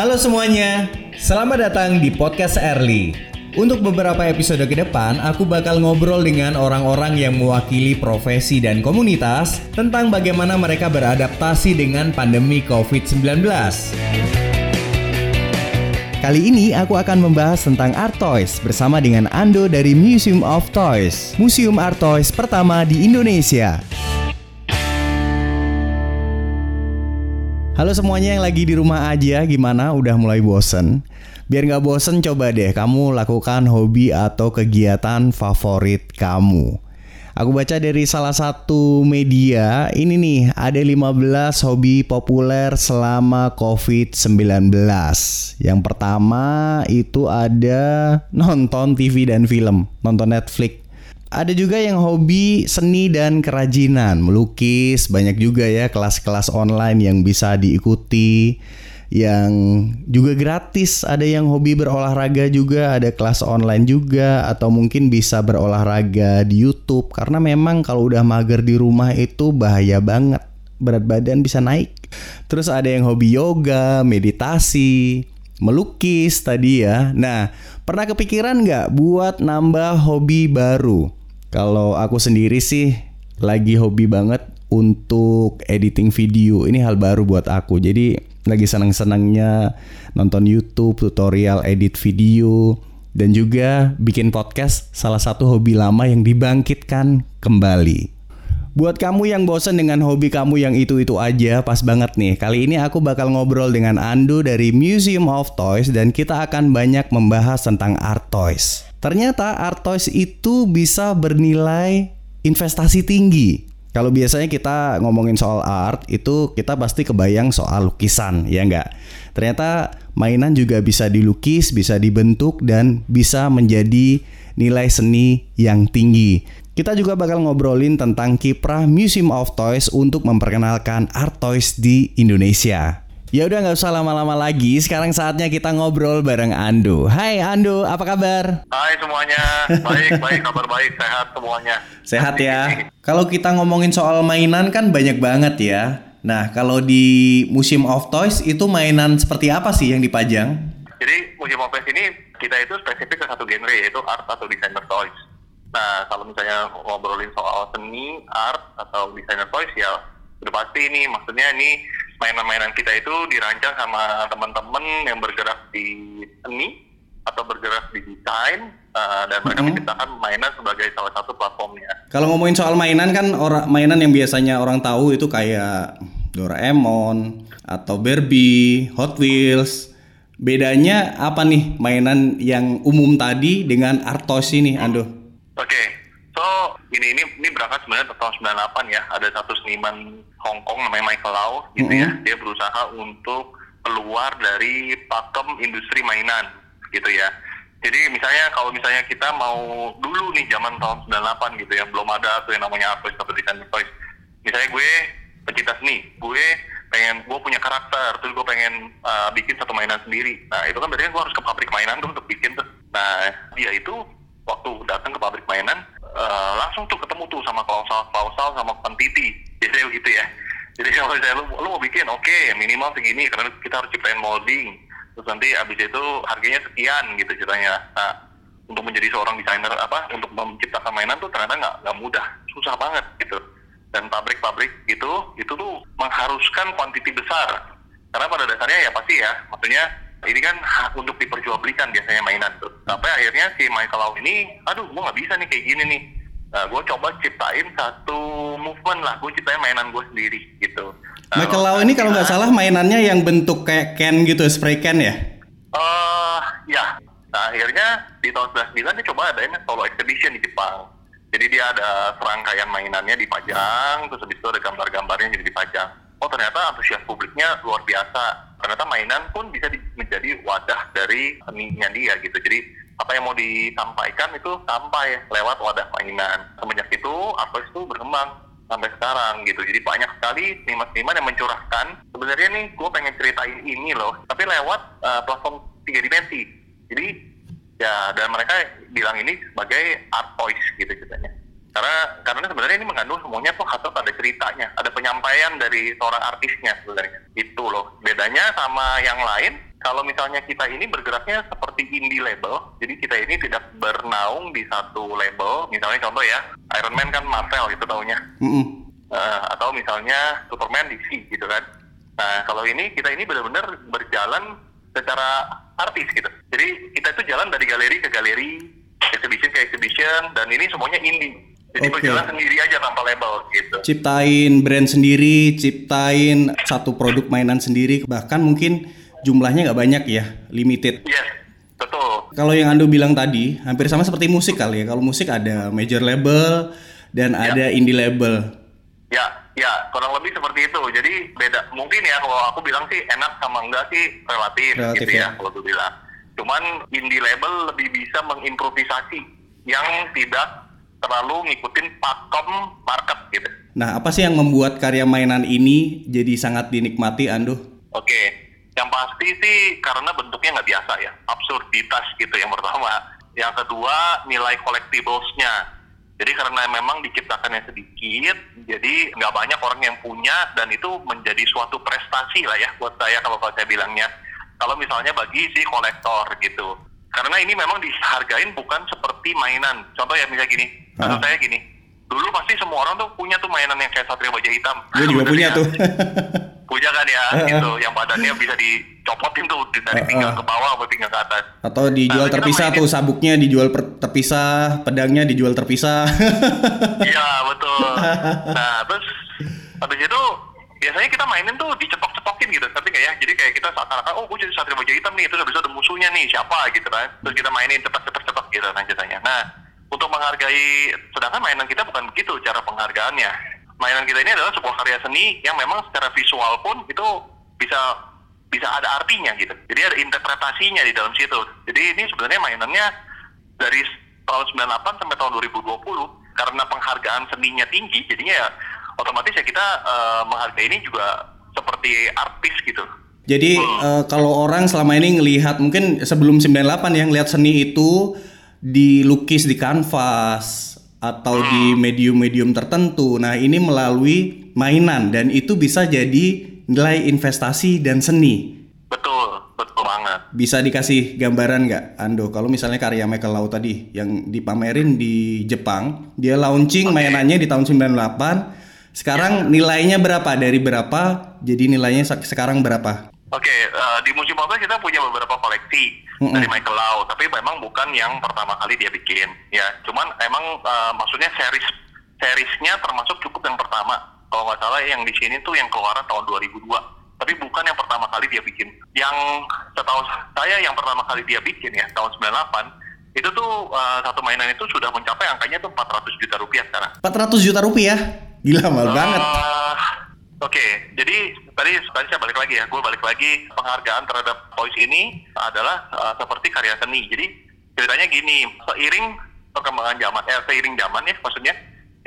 Halo semuanya, selamat datang di podcast Early. Untuk beberapa episode ke depan, aku bakal ngobrol dengan orang-orang yang mewakili profesi dan komunitas tentang bagaimana mereka beradaptasi dengan pandemi COVID-19. Kali ini aku akan membahas tentang Art Toys bersama dengan Ando dari Museum of Toys, museum art toys pertama di Indonesia. Halo semuanya yang lagi di rumah aja, gimana? Udah mulai bosen? Biar nggak bosen, coba deh kamu lakukan hobi atau kegiatan favorit kamu. Aku baca dari salah satu media, ini nih ada 15 hobi populer selama COVID-19. Yang pertama itu ada nonton TV dan film, nonton Netflix. Ada juga yang hobi seni dan kerajinan, melukis, banyak juga ya kelas-kelas online yang bisa diikuti yang juga gratis, ada yang hobi berolahraga juga, ada kelas online juga atau mungkin bisa berolahraga di YouTube karena memang kalau udah mager di rumah itu bahaya banget. Berat badan bisa naik. Terus ada yang hobi yoga, meditasi, melukis tadi ya. Nah, pernah kepikiran nggak buat nambah hobi baru? Kalau aku sendiri sih lagi hobi banget untuk editing video. Ini hal baru buat aku. Jadi lagi senang-senangnya nonton YouTube tutorial edit video dan juga bikin podcast salah satu hobi lama yang dibangkitkan kembali. Buat kamu yang bosen dengan hobi kamu yang itu-itu aja, pas banget nih. Kali ini aku bakal ngobrol dengan Ando dari Museum of Toys dan kita akan banyak membahas tentang art toys. Ternyata art toys itu bisa bernilai investasi tinggi. Kalau biasanya kita ngomongin soal art itu kita pasti kebayang soal lukisan, ya enggak? Ternyata mainan juga bisa dilukis, bisa dibentuk dan bisa menjadi nilai seni yang tinggi. Kita juga bakal ngobrolin tentang kiprah Museum of Toys untuk memperkenalkan art toys di Indonesia. Ya udah nggak usah lama-lama lagi. Sekarang saatnya kita ngobrol bareng Ando. Hai Ando, apa kabar? Hai semuanya, baik baik kabar baik sehat semuanya. Sehat ya. Kalau kita ngomongin soal mainan kan banyak banget ya. Nah kalau di Museum of Toys itu mainan seperti apa sih yang dipajang? Jadi Museum of Toys ini kita itu spesifik ke satu genre yaitu art atau designer toys. Nah kalau misalnya ngobrolin soal seni, art atau designer toys ya udah pasti ini maksudnya ini mainan-mainan kita itu dirancang sama teman-teman yang bergerak di seni atau bergerak di desain uh, dan mereka mm-hmm. menciptakan mainan sebagai salah satu platformnya. Kalau ngomongin soal mainan kan orang mainan yang biasanya orang tahu itu kayak Doraemon atau Barbie, Hot Wheels. Bedanya apa nih mainan yang umum tadi dengan art toys ini, Ando? Oke, okay. so ini ini ini berangkat sebenarnya tahun 98 ya. Ada satu seniman Hong Kong namanya Michael Lau gitu mm -hmm. ya dia berusaha untuk keluar dari pakem industri mainan gitu ya jadi misalnya kalau misalnya kita mau dulu nih zaman tahun 98 gitu ya belum ada tuh yang namanya artist atau desain toys misalnya gue pencinta seni gue pengen gue punya karakter terus gue pengen uh, bikin satu mainan sendiri nah itu kan berarti gue harus ke pabrik mainan tuh untuk bikin tuh nah dia itu waktu datang ke pabrik mainan uh, langsung tuh ketemu tuh sama klausal klausal sama pentiti biasanya begitu ya. Jadi kalau saya lu, lu mau bikin oke okay, minimal segini karena kita harus ciptain molding. Terus nanti abis itu harganya sekian gitu ceritanya. Nah untuk menjadi seorang desainer apa untuk menciptakan mainan tuh ternyata nggak nggak mudah. Susah banget gitu. Dan pabrik-pabrik gitu itu tuh mengharuskan kuantiti besar. Karena pada dasarnya ya pasti ya maksudnya ini kan hak untuk diperjualbelikan biasanya mainan tuh sampai akhirnya si Michael Lau ini aduh gua nggak bisa nih kayak gini nih Nah, gue coba ciptain satu movement lah, gue ciptain mainan gue sendiri gitu. Nah, Michael Lau ini kalau nggak salah mainannya yang bentuk kayak can gitu, spray can ya? Eh, uh, ya. Nah, akhirnya di tahun 99 dia coba ada solo exhibition di Jepang. Jadi dia ada serangkaian mainannya dipajang, terus habis itu ada gambar-gambarnya jadi dipajang. Oh ternyata antusias publiknya luar biasa. Ternyata mainan pun bisa di, menjadi wadah dari seninya dia gitu. Jadi apa yang mau disampaikan itu sampai lewat wadah mainan. Semenjak itu, Artois itu berkembang sampai sekarang gitu. Jadi banyak sekali seniman-seniman yang mencurahkan. Sebenarnya nih, gue pengen ceritain ini loh, tapi lewat uh, platform tiga dimensi. Jadi ya dan mereka bilang ini sebagai art toys gitu ceritanya. Karena karena sebenarnya ini mengandung semuanya tuh harus ada ceritanya, ada penyampaian dari seorang artisnya sebenarnya. Itu loh. Bedanya sama yang lain, kalau misalnya kita ini bergeraknya seperti indie label, jadi kita ini tidak bernaung di satu label. Misalnya contoh ya, Iron Man kan Marvel itu taunya. Mm-mm. Uh, atau misalnya Superman DC gitu kan. Nah kalau ini kita ini benar-benar berjalan secara artis gitu. Jadi kita itu jalan dari galeri ke galeri, exhibition ke exhibition, dan ini semuanya indie. Jadi Oke. berjalan sendiri aja tanpa label gitu. Ciptain brand sendiri, ciptain satu produk mainan sendiri, bahkan mungkin jumlahnya nggak banyak ya, limited. Yes, betul. Kalau yang Ando bilang tadi, hampir sama seperti musik kali ya. Kalau musik ada major label dan Ya. ada indie label. Ya, ya kurang lebih seperti itu. Jadi beda. Mungkin ya kalau aku bilang sih enak sama enggak sih relatif, Relatif, gitu ya. ya kalau gue bilang. Cuman indie label lebih bisa mengimprovisasi yang tidak terlalu ngikutin pakem market gitu. Nah, apa sih yang membuat karya mainan ini jadi sangat dinikmati, Ando? Oke, yang pasti sih karena bentuknya nggak biasa ya, absurditas gitu yang pertama. Yang kedua nilai collectibles-nya. Jadi karena memang diciptakannya sedikit, jadi nggak banyak orang yang punya dan itu menjadi suatu prestasi lah ya buat saya kalau saya bilangnya. Kalau misalnya bagi si kolektor gitu. Karena ini memang dihargain bukan seperti mainan. Contoh ya misalnya gini, Contoh saya gini. Dulu pasti semua orang tuh punya tuh mainan yang kayak Satria Baja Hitam. Gue juga punya ya? tuh. punya kan ya gitu yang badannya bisa dicopotin tuh dari pinggang ke bawah sampai pinggang ke atas Atau dijual Nah, terpisah mainin. tuh sabuknya dijual per- terpisah, pedangnya dijual terpisah. iya betul nah terus habis itu biasanya kita mainin tuh dicetok-cepokin gitu tapi nggak ya jadi kayak kita seakan-akan oh gue jadi satria baja hitam nih terus habis itu ada musuhnya nih siapa gitu kan terus kita mainin cepat-cepat-cepat gitu nah ceritanya nah untuk menghargai sedangkan mainan kita bukan begitu cara penghargaannya. Mainan kita ini adalah sebuah karya seni yang memang secara visual pun itu bisa bisa ada artinya gitu. Jadi ada interpretasinya di dalam situ. Jadi ini sebenarnya mainannya dari tahun 98 sampai tahun 2020 karena penghargaan seninya tinggi jadinya ya otomatis ya kita eh, menghargai ini juga seperti artis gitu. Jadi eh, kalau orang selama ini ngelihat mungkin sebelum 98 ya ngelihat seni itu dilukis di kanvas atau di medium-medium tertentu. Nah, ini melalui mainan dan itu bisa jadi nilai investasi dan seni. betul betul banget Bisa dikasih gambaran nggak, Ando? Kalau misalnya karya Michael Lau tadi yang dipamerin di Jepang, dia launching mainannya di tahun 98. Sekarang nilainya berapa? Dari berapa? Jadi nilainya sek- sekarang berapa? Oke, eh, di musim Motor kita punya beberapa koleksi Mm-mm. dari Michael Lau, tapi memang bukan yang pertama kali dia bikin, ya. Cuman emang eh, maksudnya series seriesnya termasuk cukup yang pertama. Kalau nggak salah yang di sini tuh yang keluaran tahun 2002, tapi bukan yang pertama kali dia bikin. Yang setahu saya yang pertama kali dia bikin ya tahun 98 itu tuh eh, satu mainan itu sudah mencapai angkanya tuh 400 juta rupiah sekarang. 400 juta rupiah? Gila mahal banget. Oke, jadi tadi tadi saya balik lagi ya, gue balik lagi penghargaan terhadap Toys ini adalah eh, seperti karya seni. Jadi ceritanya gini, seiring perkembangan zaman, eh seiring zaman ya maksudnya,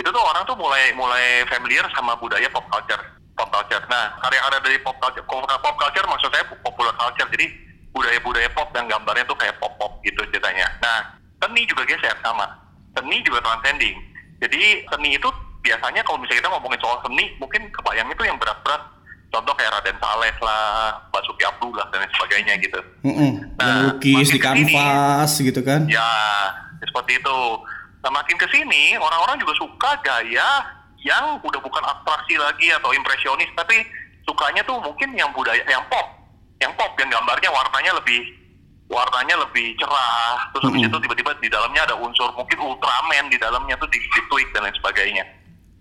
itu tuh orang tuh mulai mulai familiar sama budaya pop culture, pop culture. Nah, karya-karya dari pop culture, pop pop culture maksud saya popular culture. Jadi budaya-budaya pop dan gambarnya tuh kayak pop-pop gitu ceritanya. Nah, seni juga geser sama, seni juga transcending. Jadi seni itu biasanya kalau misalnya kita ngomongin soal seni, mungkin kebayang itu yang berat-berat. Contoh kayak Raden Saleh lah, Basuki Abdullah dan lain sebagainya gitu. Mm-mm. Yang Nah, lukis makin di kesini- kanvas gitu kan. Ya, seperti itu. Nah, makin ke sini orang-orang juga suka gaya yang udah bukan abstraksi lagi atau impresionis, tapi sukanya tuh mungkin yang budaya, yang pop, yang pop, yang gambarnya warnanya lebih warnanya lebih cerah. Terus habis Mm-mm. itu tiba-tiba di dalamnya ada unsur mungkin Ultraman di dalamnya tuh di, di tweak dan lain sebagainya.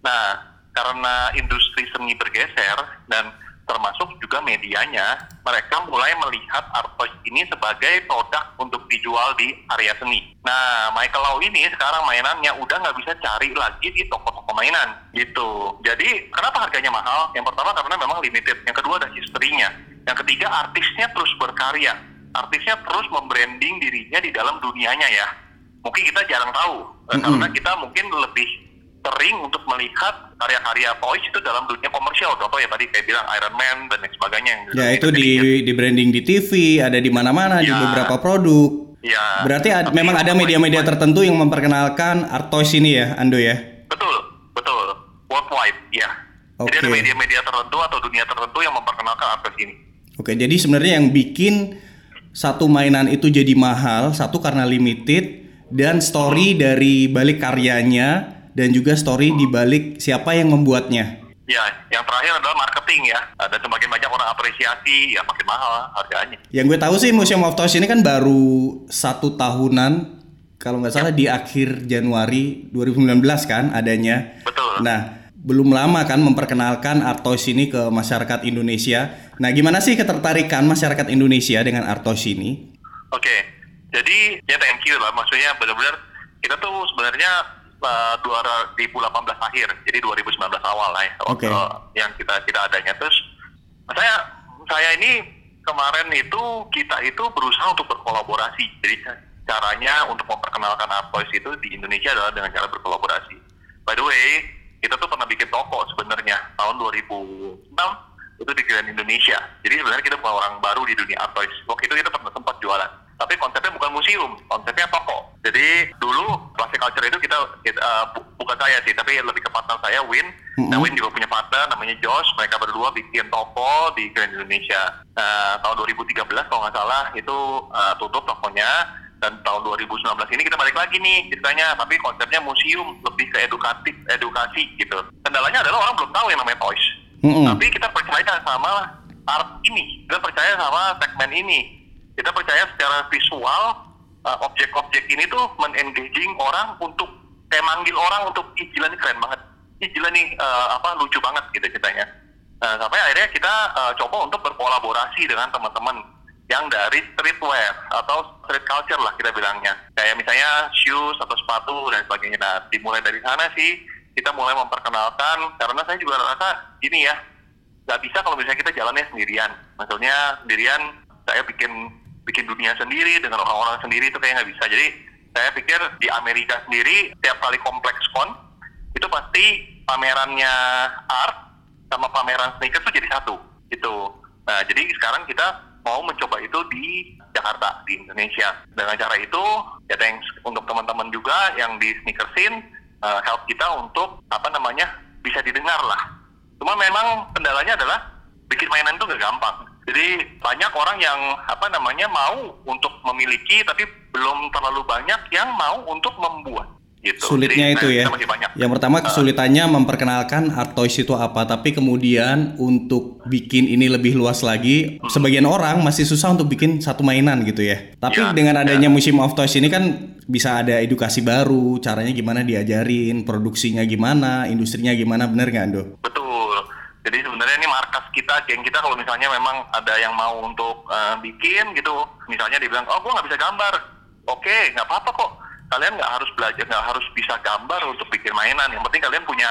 Nah, karena industri seni bergeser dan termasuk juga medianya, mereka mulai melihat art toys ini sebagai produk untuk dijual di area seni. Nah, Michael Lau ini sekarang mainannya udah nggak bisa cari lagi di toko-toko mainan gitu. Jadi kenapa harganya mahal? Yang pertama karena memang limited. Yang kedua ada historinya. Yang ketiga artisnya terus berkarya. Artisnya terus membranding dirinya di dalam dunianya ya. Mungkin kita jarang tahu eh, Mm-mm. karena kita mungkin lebih sering untuk melihat karya-karya toys itu dalam dunia komersial. Contoh ya tadi kayak bilang Iron Man dan lain sebagainya. yang Ya itu di di branding di TV, ada di mana-mana di Ya. beberapa produk. Ya. Berarti ad- memang ada media-media tertentu yang memperkenalkan art toys ini ya, Ando ya. Betul, betul. Worldwide, ya. Jadi Oke. ada media-media tertentu atau dunia tertentu yang memperkenalkan artis ini. Oke, jadi sebenarnya yang bikin satu mainan itu jadi mahal, satu karena limited dan story dari balik karyanya dan juga story di balik siapa yang membuatnya. Ya, yang terakhir adalah marketing ya. Dan semakin banyak orang apresiasi, ya makin mahal harganya. Yang gue tahu sih Museum of Toys ini kan baru satu tahunan, kalau nggak salah di akhir Januari 2019 kan adanya. Betul. Nah, belum lama kan memperkenalkan Art Toys ini ke masyarakat Indonesia. Nah, gimana sih ketertarikan masyarakat Indonesia dengan Art Toys ini? Oke, jadi ya thank you lah. Maksudnya benar-benar kita tuh sebenarnya uh, 2018 akhir, jadi 2019 awal lah ya, waktu yang kita kita adanya terus saya saya ini kemarin itu kita itu berusaha untuk berkolaborasi. Jadi caranya untuk memperkenalkan Toys itu di Indonesia adalah dengan cara berkolaborasi. By the way, kita tuh pernah bikin toko sebenarnya tahun 2006 itu di Grand Indonesia. Jadi sebenarnya kita bukan orang baru di dunia toys. Waktu itu kita pernah sempat jualan. Tapi konsepnya bukan museum, konsepnya toko. Jadi dulu Classic Culture itu kita, kita uh, bu- bukan saya sih, tapi lebih ke partner saya Win. Nah Win juga punya partner namanya Josh. Mereka berdua bikin toko di Grand Indonesia. Nah, tahun 2013 kalau nggak salah itu uh, tutup tokonya dan tahun 2019 ini kita balik lagi nih ceritanya tapi konsepnya museum lebih ke edukatif edukasi gitu kendalanya adalah orang belum tahu yang namanya toys Mm-mm. tapi kita percaya sama art ini kita percaya sama segmen ini kita percaya secara visual uh, objek-objek ini tuh men-engaging orang untuk kayak manggil orang untuk ih nih keren banget ih nih uh, apa lucu banget gitu ceritanya Nah, sampai akhirnya kita uh, coba untuk berkolaborasi dengan teman-teman yang dari streetwear atau street culture lah kita bilangnya. Kayak misalnya shoes atau sepatu dan sebagainya. Nah, dimulai dari sana sih kita mulai memperkenalkan karena saya juga rasa gini ya, nggak bisa kalau misalnya kita jalannya sendirian. Maksudnya sendirian saya bikin bikin dunia sendiri dengan orang-orang sendiri itu kayak nggak bisa. Jadi saya pikir di Amerika sendiri tiap kali kompleks con itu pasti pamerannya art sama pameran sneakers tuh jadi satu gitu. Nah jadi sekarang kita mau mencoba itu di Jakarta di Indonesia. Dengan cara itu ya thanks untuk teman-teman juga yang di sneaker scene uh, help kita untuk apa namanya bisa didengar lah. Cuma memang kendalanya adalah bikin mainan itu gak gampang. Jadi banyak orang yang apa namanya mau untuk memiliki tapi belum terlalu banyak yang mau untuk membuat. Gitu. Sulitnya Jadi, itu nah, ya. kita masih banyak. Yang pertama kesulitannya memperkenalkan art toys itu apa, tapi kemudian untuk bikin ini lebih luas lagi, sebagian orang masih susah untuk bikin satu mainan gitu ya. Tapi Ya, dengan adanya Museum of Toys ini kan bisa ada edukasi baru, caranya gimana diajarin, produksinya gimana, industrinya gimana, bener nggak Ando? Betul. Jadi sebenarnya ini markas kita, geng kita kalau misalnya memang ada yang mau untuk eh, bikin gitu, misalnya dibilang, oh gue nggak bisa gambar, oke nggak apa-apa kok. Kalian nggak harus belajar, nggak harus bisa gambar untuk bikin mainan. Yang penting kalian punya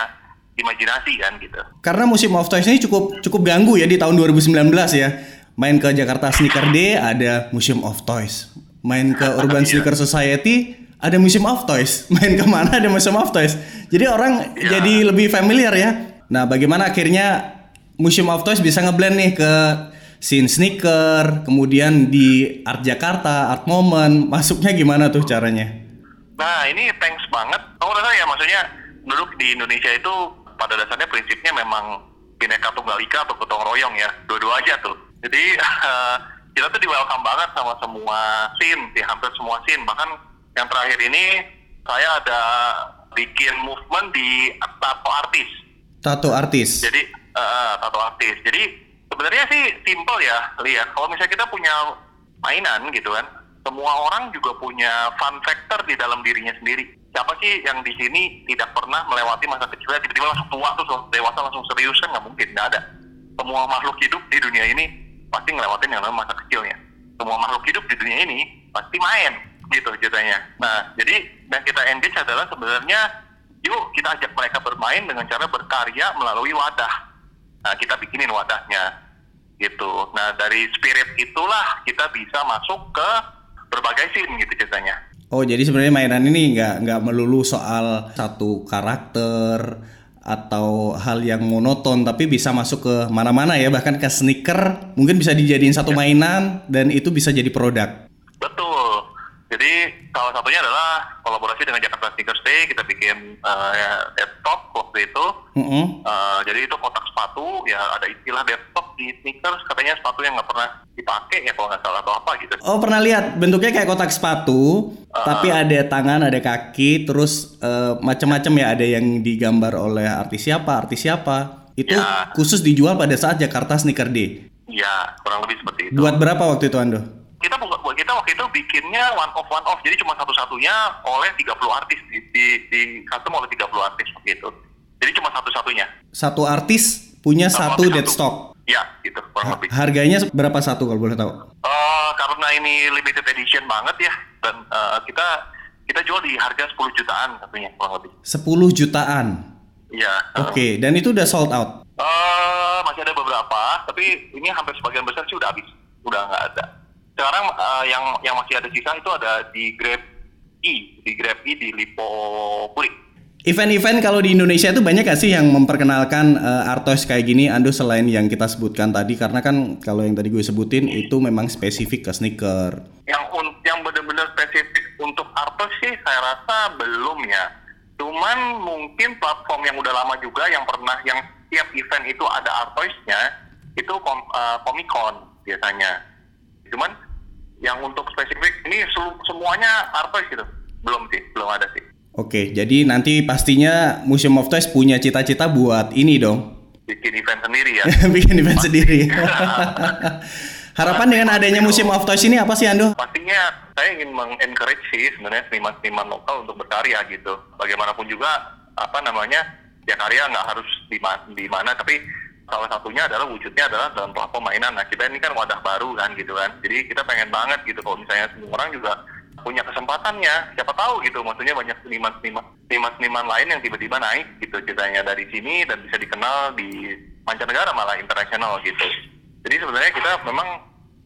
imajinasi kan gitu. Karena Museum of Toys ini cukup cukup ganggu ya di tahun 2019 ya. Main ke Jakarta Sneaker Day ada Museum of Toys. Main ke Urban Iya. Sneaker Society ada Museum of Toys. Main ke mana ada Museum of Toys. Jadi orang Iya. jadi lebih familiar ya. Nah, bagaimana akhirnya Museum of Toys bisa ngeblend nih ke scene sneaker, kemudian di Art Jakarta, Art Moment, masuknya gimana tuh caranya? Nah ini thanks banget. Kamu rasa ya maksudnya dulu di Indonesia itu pada dasarnya prinsipnya memang bineka tunggal ika atau gotong royong ya, dua-dua aja tuh. Jadi kita tuh di welcome banget sama semua scene, di hampir semua scene. Bahkan yang terakhir ini saya ada bikin movement di tato artis. Tato artis. Jadi eh, tato artis. Jadi sebenarnya sih simple ya, lihat. Kalau misalnya kita punya mainan gitu kan, semua orang juga punya fun factor di dalam dirinya sendiri. Siapa sih yang di sini tidak pernah melewati masa kecilnya tiba-tiba langsung tua terus langsung dewasa langsung serius kan nggak mungkin, nggak ada. Semua makhluk hidup di dunia ini pasti ngelewatin yang namanya masa kecilnya. Semua makhluk hidup di dunia ini pasti main gitu ceritanya. Nah, jadi yang kita engage adalah sebenarnya yuk kita ajak mereka bermain dengan cara berkarya melalui wadah. Nah, kita bikinin wadahnya gitu. Nah, dari spirit itulah kita bisa masuk ke berbagai scene gitu ceritanya. Oh jadi sebenarnya mainan ini nggak nggak melulu soal satu karakter atau hal yang monoton tapi bisa masuk ke mana-mana ya bahkan ke sneaker mungkin bisa dijadiin satu mainan dan itu bisa jadi produk. Betul. Jadi salah satunya adalah kolaborasi dengan Jakarta Sneakers Day kita bikin uh, desktop waktu itu. Mm-mm. Uh, jadi itu kotak sepatu ya ada istilah desktop di sneakers katanya sepatu yang nggak pernah dipakai ya kalau nggak salah atau apa gitu. Oh pernah lihat bentuknya kayak kotak sepatu, tapi ada tangan, ada kaki, terus eh, macam-macam ya ada yang digambar oleh artis siapa, artis siapa. Itu Ya. khusus dijual pada saat Jakarta Sneaker Day. Ya kurang lebih seperti itu. Buat berapa waktu itu Ando? kita buat kita waktu itu bikinnya one off one off jadi cuma satu-satunya oleh 30 artis di di, di custom oleh 30 artis gitu jadi cuma satu-satunya Satu artis punya Satu satu dead satu. stock. ya gitu kurang lebih Harganya berapa satu kalau boleh tahu? Eh, karena ini limited edition banget ya dan eh, kita kita jual di harga 10 jutaan satunya kurang lebih 10 jutaan. ya Oke, dan itu udah sold out. Eh, masih ada beberapa tapi ini hampir sebagian besar sih udah habis udah nggak ada sekarang eh, yang yang masih ada sisa itu ada di Grab E di Grab E di Lipo Puri. Event-event kalau di Indonesia itu banyak gak sih yang memperkenalkan eh, artos kayak gini? Ando selain yang kita sebutkan tadi karena kan kalau yang tadi gue sebutin itu memang spesifik ke sneaker. yang yang benar-benar spesifik untuk artos sih saya rasa belum ya. Cuman mungkin platform yang udah lama juga yang pernah yang tiap event itu ada artoisnya itu kom, Comic Con biasanya. Cuman yang untuk spesifik ini semuanya artois gitu belum sih belum ada sih Oke, jadi nanti pastinya Museum of Toys punya cita-cita buat ini dong. bikin event sendiri ya Bikin event sendiri. Harapan dengan adanya Museum of Toys ini apa sih Ando? pastinya saya ingin mengencourage sih sebenarnya seniman-seniman lokal untuk berkarya gitu. Bagaimanapun juga apa namanya ya karya nggak harus di, di mana tapi salah satunya adalah wujudnya adalah dalam platform mainan. Nah kita ini kan wadah baru kan gitu kan. Jadi kita pengen banget gitu kalau misalnya semua orang juga punya kesempatannya. Siapa tahu gitu. Maksudnya banyak seniman-seniman seniman-seniman lain yang tiba-tiba naik gitu ceritanya dari sini dan bisa dikenal di mancanegara malah internasional gitu. Jadi sebenarnya kita memang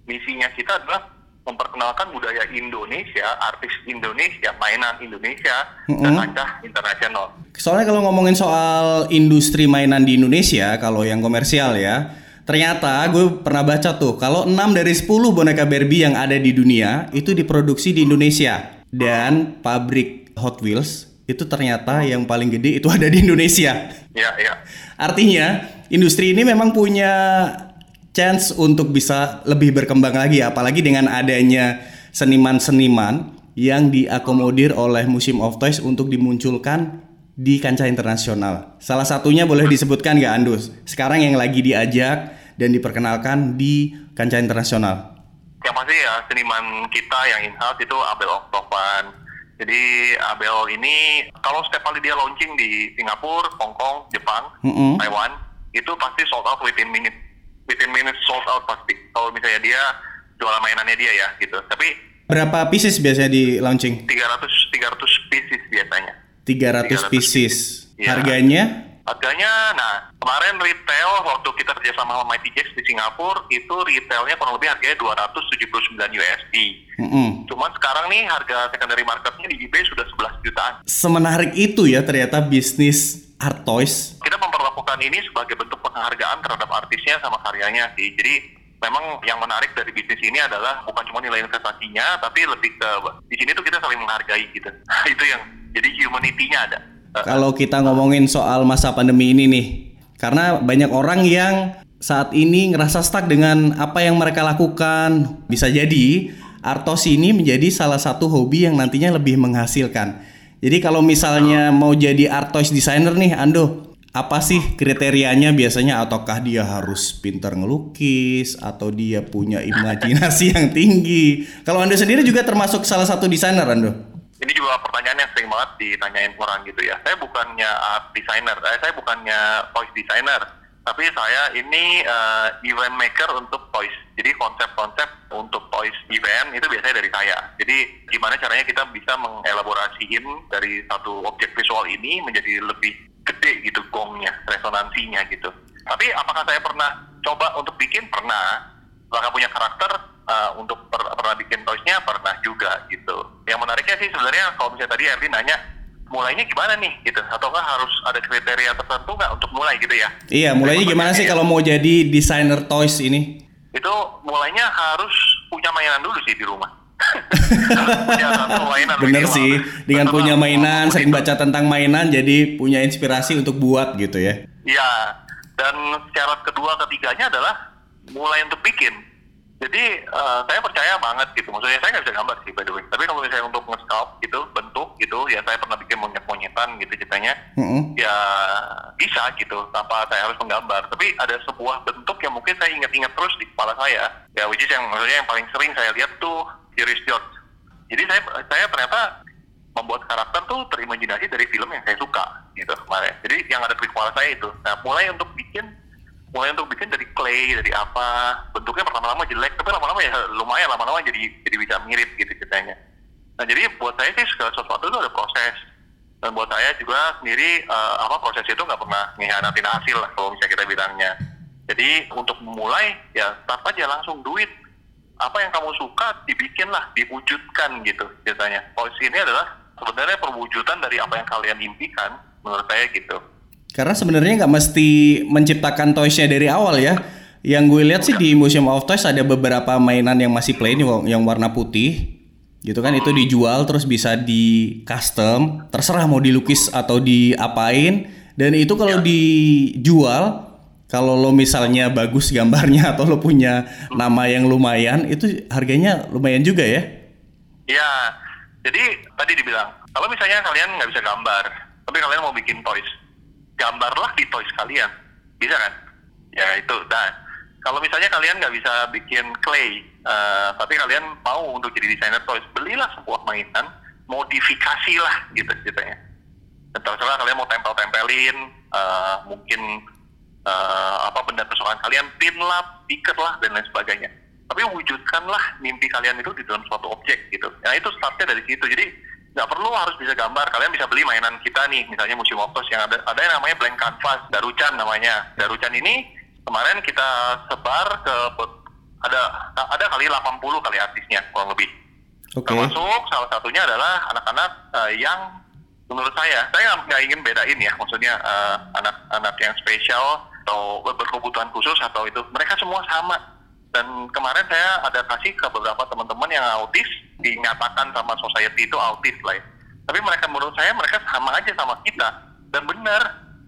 misinya kita adalah memperkenalkan budaya Indonesia, artis Indonesia, mainan Indonesia, dan Mm-mm. kancah internasional. Soalnya kalau ngomongin soal industri mainan di Indonesia, kalau yang komersial ya, ternyata gue pernah baca tuh, kalau 6 dari 10 boneka Barbie yang ada di dunia itu diproduksi di Indonesia. Dan pabrik Hot Wheels itu ternyata yang paling gede itu ada di Indonesia. Ya, ya. Artinya, industri ini memang punya chance untuk bisa lebih berkembang lagi apalagi dengan adanya seniman-seniman yang diakomodir oleh Museum of Toys untuk dimunculkan di kancah internasional. Salah satunya boleh disebutkan nggak Andus? Sekarang yang lagi diajak dan diperkenalkan di kancah internasional. Yang pasti ya seniman kita yang in-house itu Abel Oktovan. Jadi Abel ini kalau setiap kali dia launching di Singapura, Hong Kong, Jepang, Mm-mm. Taiwan, itu pasti sold out within minute. Within minutes sold out pasti. Kalau misalnya dia jualan mainannya dia ya gitu. Tapi Berapa pieces biasanya di launching? 300 300 pieces biasanya. 300 300 pieces. Iya. Harganya Harganya, nah kemarin retail waktu kita kerja sama Mighty Jacks di Singapura itu retailnya kurang lebih harganya 279 USD. Mm-mm. Cuman sekarang nih harga secondary marketnya di eBay sudah 11 jutaan. Semenarik itu ya ternyata bisnis art toys. Kita memperlakukan ini sebagai bentuk penghargaan terhadap artisnya sama karyanya sih. Jadi memang yang menarik dari bisnis ini adalah bukan cuma nilai investasinya, tapi lebih ke di sini tuh kita saling menghargai gitu. itu yang jadi humanity-nya ada. Eh, Kalau kita ngomongin soal masa pandemi ini nih, karena banyak orang yang saat ini ngerasa stuck dengan apa yang mereka lakukan. Bisa jadi Artos ini menjadi salah satu hobi yang nantinya lebih menghasilkan. Jadi kalau misalnya mau jadi art toys designer nih, Ando, apa sih kriterianya biasanya? Ataukah dia harus pintar ngelukis atau dia punya imajinasi yang tinggi? Kalau Ando sendiri juga termasuk salah satu desainer, Ando. ini juga pertanyaan yang sering banget ditanyain orang gitu ya. Saya bukannya art designer, eh, saya bukannya toys designer, tapi saya ini eh, event maker untuk toys. Jadi konsep-konsep untuk toys event itu biasanya dari saya. Jadi gimana caranya kita bisa mengelaborasiin dari satu objek visual ini menjadi lebih gede gitu gongnya, resonansinya gitu. Tapi apakah saya pernah coba untuk bikin? Pernah. Apakah punya karakter uh, untuk per- pernah bikin toysnya pernah juga gitu. Yang menariknya sih sebenarnya kalau misalnya tadi Erwin nanya mulainya gimana nih gitu ataukah harus ada kriteria tertentu nggak untuk mulai gitu ya? Iya, mulainya gimana sih kalau mau jadi desainer toys ini? Itu mulainya harus punya mainan dulu sih di rumah. Punya satu mainan Bener minimal. sih, dengan Betul punya mainan, sering baca tentang mainan, jadi punya inspirasi untuk buat gitu ya. Iya, dan syarat kedua ketiganya adalah mulai untuk bikin. Jadi eh, saya percaya banget gitu, maksudnya saya nggak bisa gambar sih by the way. Tapi kalau misalnya untuk nge-sculpt gitu, bentuk gitu, ya saya pernah bikin monyet-monyetan gitu ceritanya. Mm-mm. Ya bisa gitu, tanpa saya harus menggambar. Tapi ada sebuah bentuk yang mungkin saya ingat-ingat terus di kepala saya. Ya which is yang maksudnya yang paling sering saya lihat tuh Curious George. Jadi saya saya ternyata membuat karakter tuh terimajinasi dari film yang saya suka gitu kemarin. Jadi yang ada di kepala saya itu. Nah mulai untuk bikin mulai untuk bikin dari clay dari apa bentuknya pertama-lama jelek tapi lama-lama ya lumayan lama-lama jadi jadi bisa mirip gitu ceritanya. Nah jadi buat saya sih sesuatu itu ada proses dan buat saya juga sendiri eh, apa proses itu nggak pernah ngehianatin hasil lah kalau misalnya kita bilangnya. Jadi untuk memulai ya start aja langsung duit apa yang kamu suka dibikin lah diwujudkan gitu biasanya. Polisi ini adalah sebenarnya perwujudan dari apa yang kalian impikan menurut saya gitu. Karena sebenarnya nggak mesti menciptakan toysnya dari awal ya. Yang gue lihat sih di Museum of Toys ada beberapa mainan yang masih plain yang warna putih. Gitu kan itu dijual terus bisa di custom, terserah mau dilukis atau diapain. Dan itu kalau dijual kalau lo misalnya bagus gambarnya atau lo punya nama yang lumayan itu harganya lumayan juga ya. Ya, jadi tadi dibilang, kalau misalnya kalian nggak bisa gambar, tapi kalian mau bikin toys, gambarlah di toys kalian, bisa kan? Ya itu, nah kalau misalnya kalian nggak bisa bikin clay, eh, tapi kalian mau untuk jadi desainer toys, belilah sebuah mainan, modifikasi lah gitu ceritanya. Terserah kalian mau tempel-tempelin, eh, mungkin eh, apa benda kesukaan kalian, pin lah, stiker lah, dan lain sebagainya. Tapi wujudkanlah mimpi kalian itu di dalam suatu objek gitu. Nah itu startnya dari situ. Jadi nggak perlu harus bisa gambar. Kalian bisa beli mainan kita nih, misalnya Museum of yang ada ada yang namanya blank canvas, Daruchan namanya. Daruchan ini kemarin kita sebar ke ada ada kali 80 kali artisnya kurang lebih. Oke. Termasuk salah satunya adalah anak-anak eh, yang menurut saya, saya nggak- ingin bedain ya, maksudnya eh, anak-anak yang spesial atau berkebutuhan khusus atau itu, mereka semua sama. Dan kemarin saya ada kasih ke beberapa teman-teman yang autis, dinyatakan sama society itu autis lah ya. Tapi mereka menurut saya mereka sama aja sama kita. Dan benar,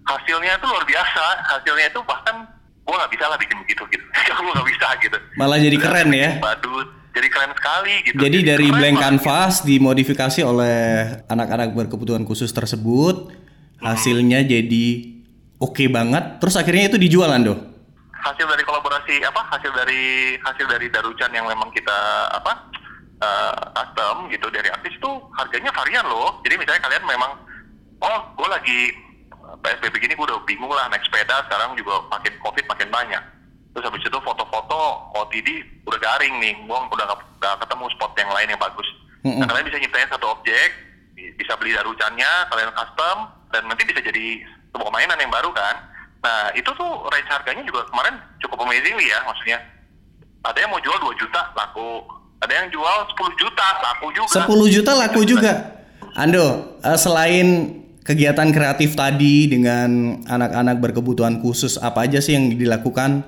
hasilnya itu luar biasa. Hasilnya itu bahkan gue nggak bisa lah bikin begitu gitu. gue nggak bisa gitu. Malah jadi keren ya. Badut, jadi keren sekali gitu. Jadi dari keren blank canvas dimodifikasi oleh anak-anak berkebutuhan khusus tersebut, hasilnya jadi oke banget. Terus akhirnya itu dijual Ando. hasil dari kolaborasi apa hasil dari hasil dari Daruchan yang memang kita apa eh, custom gitu dari artis itu harganya varian loh jadi misalnya kalian memang oh gue lagi PSBB gini gue udah bingung lah naik sepeda sekarang juga makin covid makin banyak. Terus habis itu foto-foto OTD udah garing nih gue udah gak, gak ketemu spot yang lain yang bagus. Mm-mm. nah kalian bisa nyiptain satu objek bi- bisa beli darucannya kalian custom dan nanti bisa jadi sebuah mainan yang baru kan? Nah itu tuh range harganya juga kemarin cukup amazing ya maksudnya. Ada yang mau jual 2 juta laku. Ada yang jual 10 juta laku juga. 10 juta laku juga. Ando, eh, selain kegiatan kreatif tadi dengan anak-anak berkebutuhan khusus, apa aja sih yang dilakukan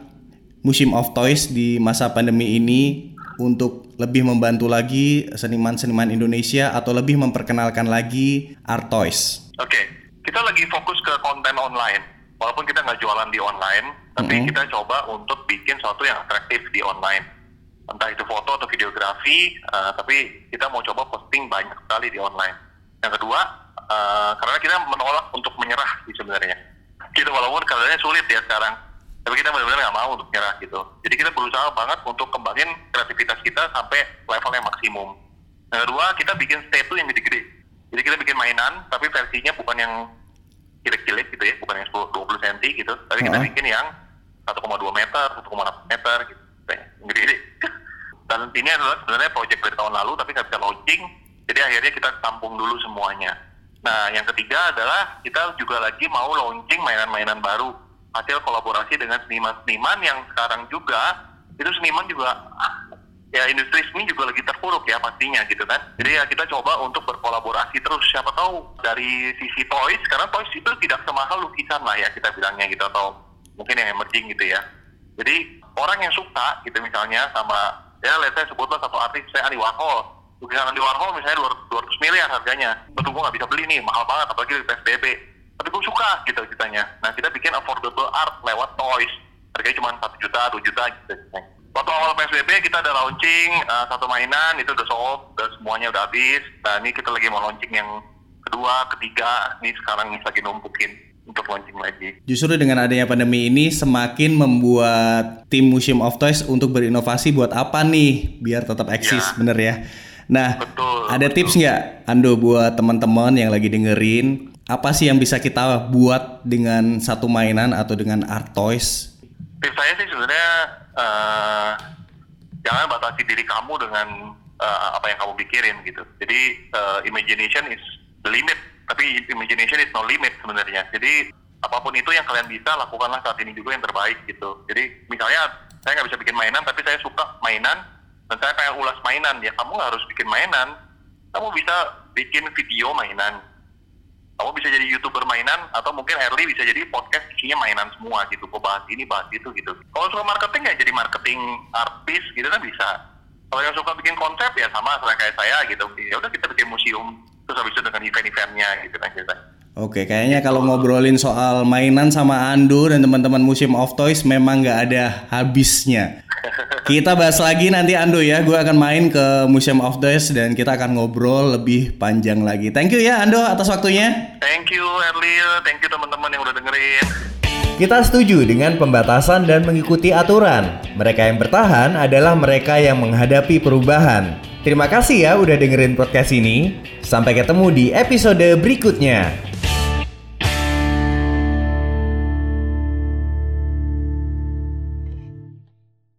Museum of Toys di masa pandemi ini untuk lebih membantu lagi seniman-seniman Indonesia atau lebih memperkenalkan lagi art toys? Oke, kita lagi fokus ke konten online. Walaupun kita nggak jualan di online, tapi Mhm. kita coba untuk bikin sesuatu yang atraktif di online. Entah itu foto atau videografi, eh, tapi kita mau coba posting banyak sekali di online. Yang kedua, eh, karena kita menolak untuk menyerah sih sebenarnya. Kita walaupun keadaannya sulit ya sekarang, tapi kita benar-benar nggak mau untuk menyerah gitu. Jadi kita berusaha banget untuk kembangin kreativitas kita sampai level yang maksimum. Yang kedua, kita bikin statue yang gede-gede. Jadi kita bikin mainan, tapi versinya bukan yang cilik-cilik gitu ya, bukan yang 10, 20 cm gitu. Tapi kita bikin yang 1,2 meter, 1,8 meter gitu. Kayak Gede-gede. Dan ini adalah sebenarnya project dari tahun lalu, tapi nggak bisa launching. Jadi akhirnya kita tampung dulu semuanya. Nah, yang ketiga adalah kita juga lagi mau launching mainan-mainan baru. Hasil kolaborasi dengan seniman-seniman yang sekarang juga, itu seniman juga ya industri seni juga lagi terpuruk ya pastinya gitu kan. Jadi ya kita coba untuk berkolaborasi terus. Siapa tahu dari sisi toys, karena toys itu tidak semahal lukisan lah ya kita bilangnya gitu atau mungkin yang emerging gitu ya. Jadi orang yang suka gitu misalnya sama ya let's say sebutlah satu artis saya Andy Warhol. Lukisan Andy Warhol misalnya 200 miliar harganya. Tentu gue nggak bisa beli nih mahal banget apalagi di PSBB tapi gue suka gitu ceritanya. Nah kita bikin affordable art lewat toys. Harganya cuma satu juta dua juta gitu waktu awal PSBB kita ada launching uh, satu mainan itu udah sold udah semuanya udah habis. Nah ini kita lagi mau launching yang kedua ketiga. Ini sekarang lagi numpukin untuk launching lagi. Justru dengan adanya pandemi ini semakin membuat tim Museum of Toys untuk berinovasi buat apa nih? Biar tetap eksis, ya. bener ya? Nah, betul, ada betul. tips nggak Ando buat teman-teman yang lagi dengerin apa sih yang bisa kita buat dengan satu mainan atau dengan art toys? Tips saya sih sebenarnya uh, jangan batasi diri kamu dengan uh, apa yang kamu pikirin gitu. Jadi uh, imagination is the limit tapi imagination is no limit sebenarnya jadi apa pun itu yang kalian bisa lakukanlah saat ini juga yang terbaik gitu jadi misalnya saya nggak bisa bikin mainan tapi saya suka mainan dan saya pengen ulas mainan ya kamu nggak harus bikin mainan. Kamu bisa bikin video mainan. Kamu bisa jadi youtuber mainan atau mungkin early bisa jadi podcast isinya mainan semua gitu. Kok bahas ini bahas itu gitu. Kalau suka marketing ya jadi marketing artis gitu kan bisa. Kalau yang suka bikin konsep ya sama kayak saya gitu. Ya udah kita bikin museum terus habis itu dengan event-eventnya gitu kan kita. Oke, kayaknya kalau ngobrolin soal mainan sama Ando dan teman-teman Museum of Toys memang nggak ada habisnya. Kita bahas lagi nanti Ando ya, gue akan main ke Museum of Toys dan kita akan ngobrol lebih panjang lagi. Thank you ya Ando atas waktunya. Thank you Erlil, thank you teman-teman yang udah dengerin. Kita setuju dengan pembatasan dan mengikuti aturan. Mereka yang bertahan adalah mereka yang menghadapi perubahan. Terima kasih ya udah dengerin podcast ini. Sampai ketemu di episode berikutnya.